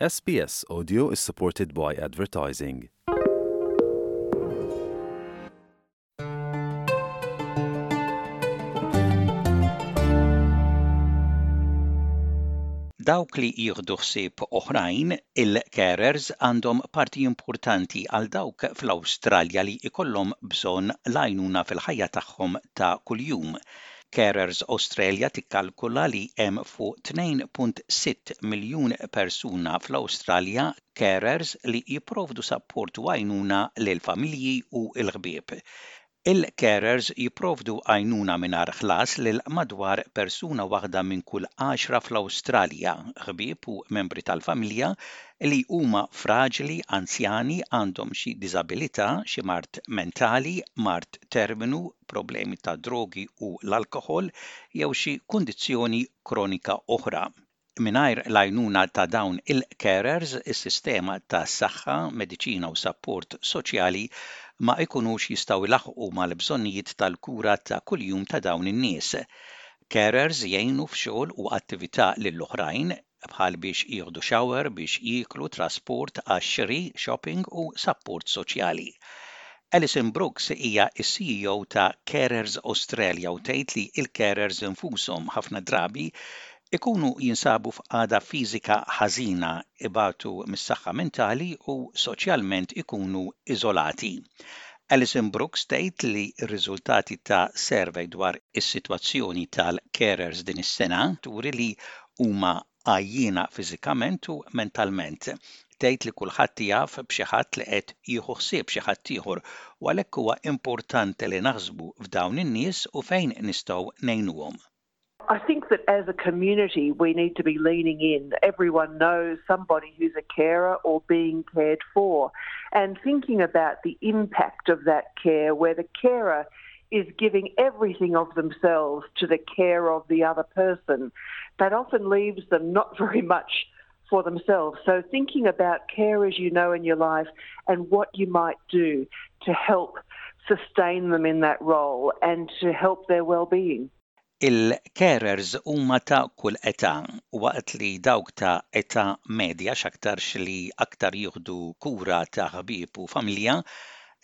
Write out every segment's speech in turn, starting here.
SBS Audio is supported by advertising. Dawk li jieħdu ħsieb oħrajn, il-carers għandhom parti importanti għal dawk fl-Awstralja li jkollhom bżonn l-għajnuna fil-ħajja tagħhom ta' kuljum. Carers Australia tikkalkula li hemm fuq 2.6 miljun persuna fl-Awstralja carers li jipprovdu sapport u għajnuna lill-familji u l-ħbieb. Il-carers jipprovdu għajnuna mingħajr ħlas lil madwar persuna waħda minn kull għaxra fl-Awstralja, ħbieb u membri tal-familja li huma fraġli, anzjani, għandhom xi diżabilità, xi mard mentali, mard terminu, problemi tad-drogi u l-alkoħol jew xi kundizzjoni kronika oħra. Mingħajr l-għajnuna ta' dawn il-carers, is-sistema ta' saħħa, mediċina u sapport soċjali ma jkunux jistgħu jlaħħqu mal-bżonnijiet tal-kura ta' kuljum ta' dawn in-nies. Carers jgħinu f'xogħol u attività lil oħrajn, bħal biex jieħdu shower, biex jieklu, trasport għax-xiri, shopping, u sapport soċjali. Alison Brooks hija s-CEO ta' Carers Australia u tgħid li l-carers infushom ħafna drabi jkunu jinsabu f'qagħda fiżika ħażina, ibatu mis-saħħa mentali u soċjalment ikunu iżolati. Alison Brooks tgħid li r-riżultati ta' survey dwar is-sitwazzjoni tal-carers din is-sena turi li huma għajjiena fiżikament u mentalment, tgħid li kulħadd jaf b'xi ħadd li qed jieħu ħsieb xi ħaddieħor u għalhekk huwa importanti li naħsbu f'dawn in-nies u fejn nistgħu ngħinuhom. I think that as a community we need to be leaning in, everyone knows somebody who's a carer or being cared for and thinking about the impact of that care where the carer is giving everything of themselves to the care of the other person. That often leaves them not very much for themselves. So, thinking about carers you know in your life and what you might do to help sustain them in that role and to help their well being. Il-carers huma ta' kull età, waqt li dawk ta' età medja x'aktarx li aktar jieħdu kura ta' ħbieb u familja.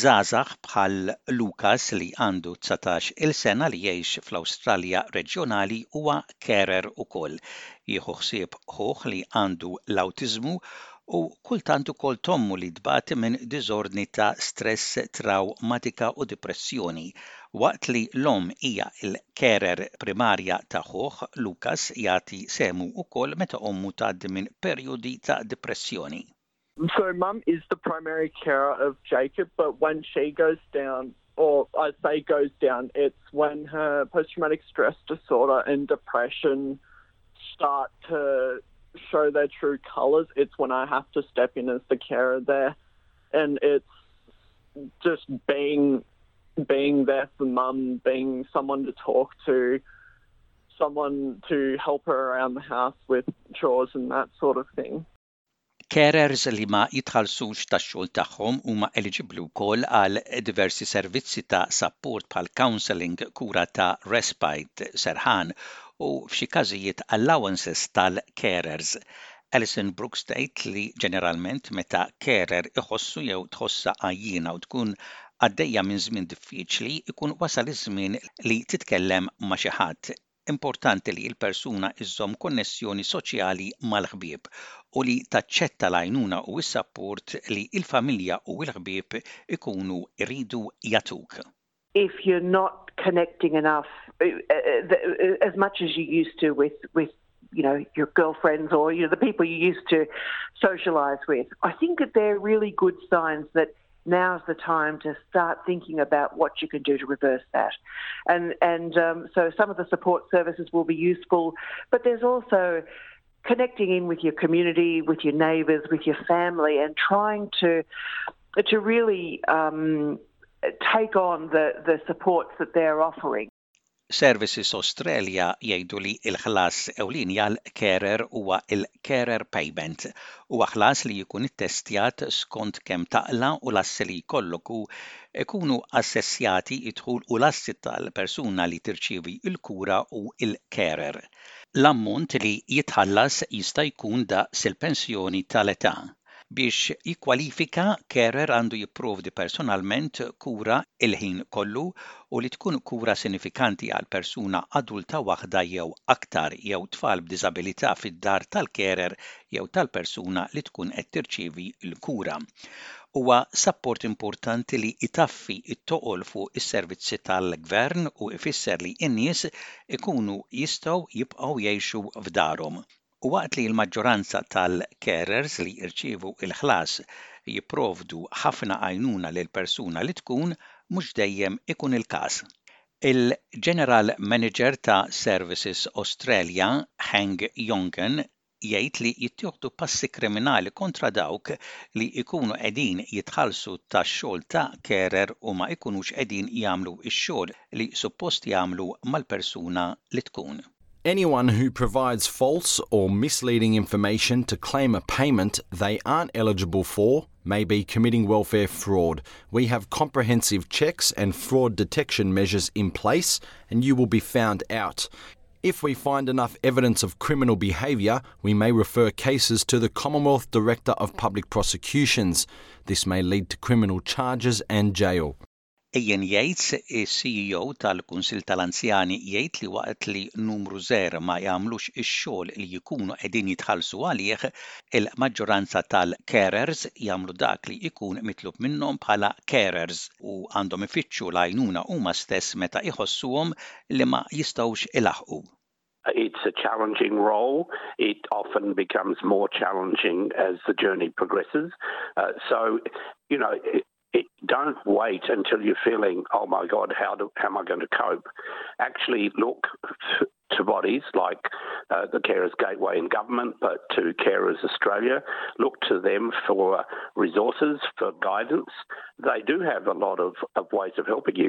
Żgħażagħ bħal Lukas li għandu dsatax il sena li jgħix fl-Awstralja reġjonali huwa carer ukoll. Jieħu ħsieb ħuh li għandu l-awtiżmu u kultant ukoll t'ommu li tbati minn diżordni ta' stress, traw matika u dipressjoni. Waqt li l-omm hija l-carer primarja ta' ħuh, Lukas jagħti sehmu wkoll meta ommu tgħaddi minn perjodi ta' dipressjoni. So mum is the primary carer of Jacob but when she goes down or I say goes down, it's when her post-traumatic stress disorder and depression start to show their true colors. It's when I have to step in as the carer there, and it's just being being there for mum, being someone to talk to, someone to help her around the house with chores and that sort of thing. Carers li ma jitħallsux tax-xogħol tagħhom huma eliġibbli wkoll għal diversi servizzi ta' sapport bħal counselling, kura ta' respite, serħan, u f'xi każijiet allowances tal-carers. Alison Brooks tgħid li ġeneralment meta carer iħossu jew tħossha għajjiena u tkun għaddejja minn żmien diffiċli jkun wasal iż-żmien li titkellem ma' xi ħadd. Importanti li l-persuna żżomm konnessjoni soċjali mal-ħbieb u li taċċetta l-għajnuna u s-sapport li l-familja u l-ħbieb ikunu jridu jagħtuk. If you're not connecting enough as much as you used to with with you know your girlfriends or you know the people you used to socialize with, I think that they're really good signs that now's the time to start thinking about what you can do to reverse that. And, and um, so some of the support services will be useful, but there's also connecting in with your community, with your neighbours, with your family, and trying to, to really um, take on the, the supports that they're offering. Services Australia jgħidu li l-ħlas ewlieni għal carer huwa l-carer payment. Huwa ħlas li jkun ittestjat skont kemm taqla' u l-assi li jkollok u jkunu assessjati d-dħul u l-assi tal-persuna li tirċievi l-kura u l-carer. L-ammont li jitħallas jista' jkun daqs il-pensjoni tal-età. Biex jikkwalifika, carer għandu jipprovdi personalment kura il-ħin kollu u li tkun kura sinifikanti għal persuna adulta waħda jew aktar jew tfal b'diżabilità fid-dar tal-carer jew tal-persuna li tkun qed tirċievi l-kura. Huwa sapport importanti li itaffi t-toqol fuq is-servizzi tal-gvern u ifisser li n-nies ikunu jistgħu jibqgħu jgħixu f'darhom. U waqt li l-maġġoranza tal-carers li jirċievu l-ħlas jipprovdu ħafna għajnuna lill-persuna li tkun mhux dejjem ikun il-każ. Il-General Manager ta' Services Australia, Heng Yong'an, jgħid li jittieħdu passi kriminali kontra dawk li jkunu qegħdin jitħallsu tax-xogħol ta' carer u ma jkunux qegħdin jagħmlu x-xogħol li suppost jagħmlu mal-persuna li tkun. Anyone who provides false or misleading information to claim a payment they aren't eligible for may be committing welfare fraud. We have comprehensive checks and fraud detection measures in place, and you will be found out. If we find enough evidence of criminal behaviour, we may refer cases to the Commonwealth Director of Public Prosecutions. This may lead to criminal charges and jail. Ian Yates, is-CEO tal-Kunsill tal-Anzjani jgħid li waqt li numru żgħir ma jagħmlux ix-xogħol li jkunu qegħdin jitħallsu għalih, il-maġġoranza tal-carers jagħmlu dak li jkun mitlub minnhom bħala carers u għandhom ifittxu l-għajnuna huma stess meta jħossuhom li ma jistgħux ilaħħqu. It's a challenging role. It often becomes more challenging as the journey progresses. Uh, so, you know, it, don't wait until you're feeling, oh my God, how, do, how am I going to cope? Actually, look to bodies like uh, the Carers Gateway in government, but to Carers Australia. Look to them for resources, for guidance. They do have a lot of, of ways of helping you.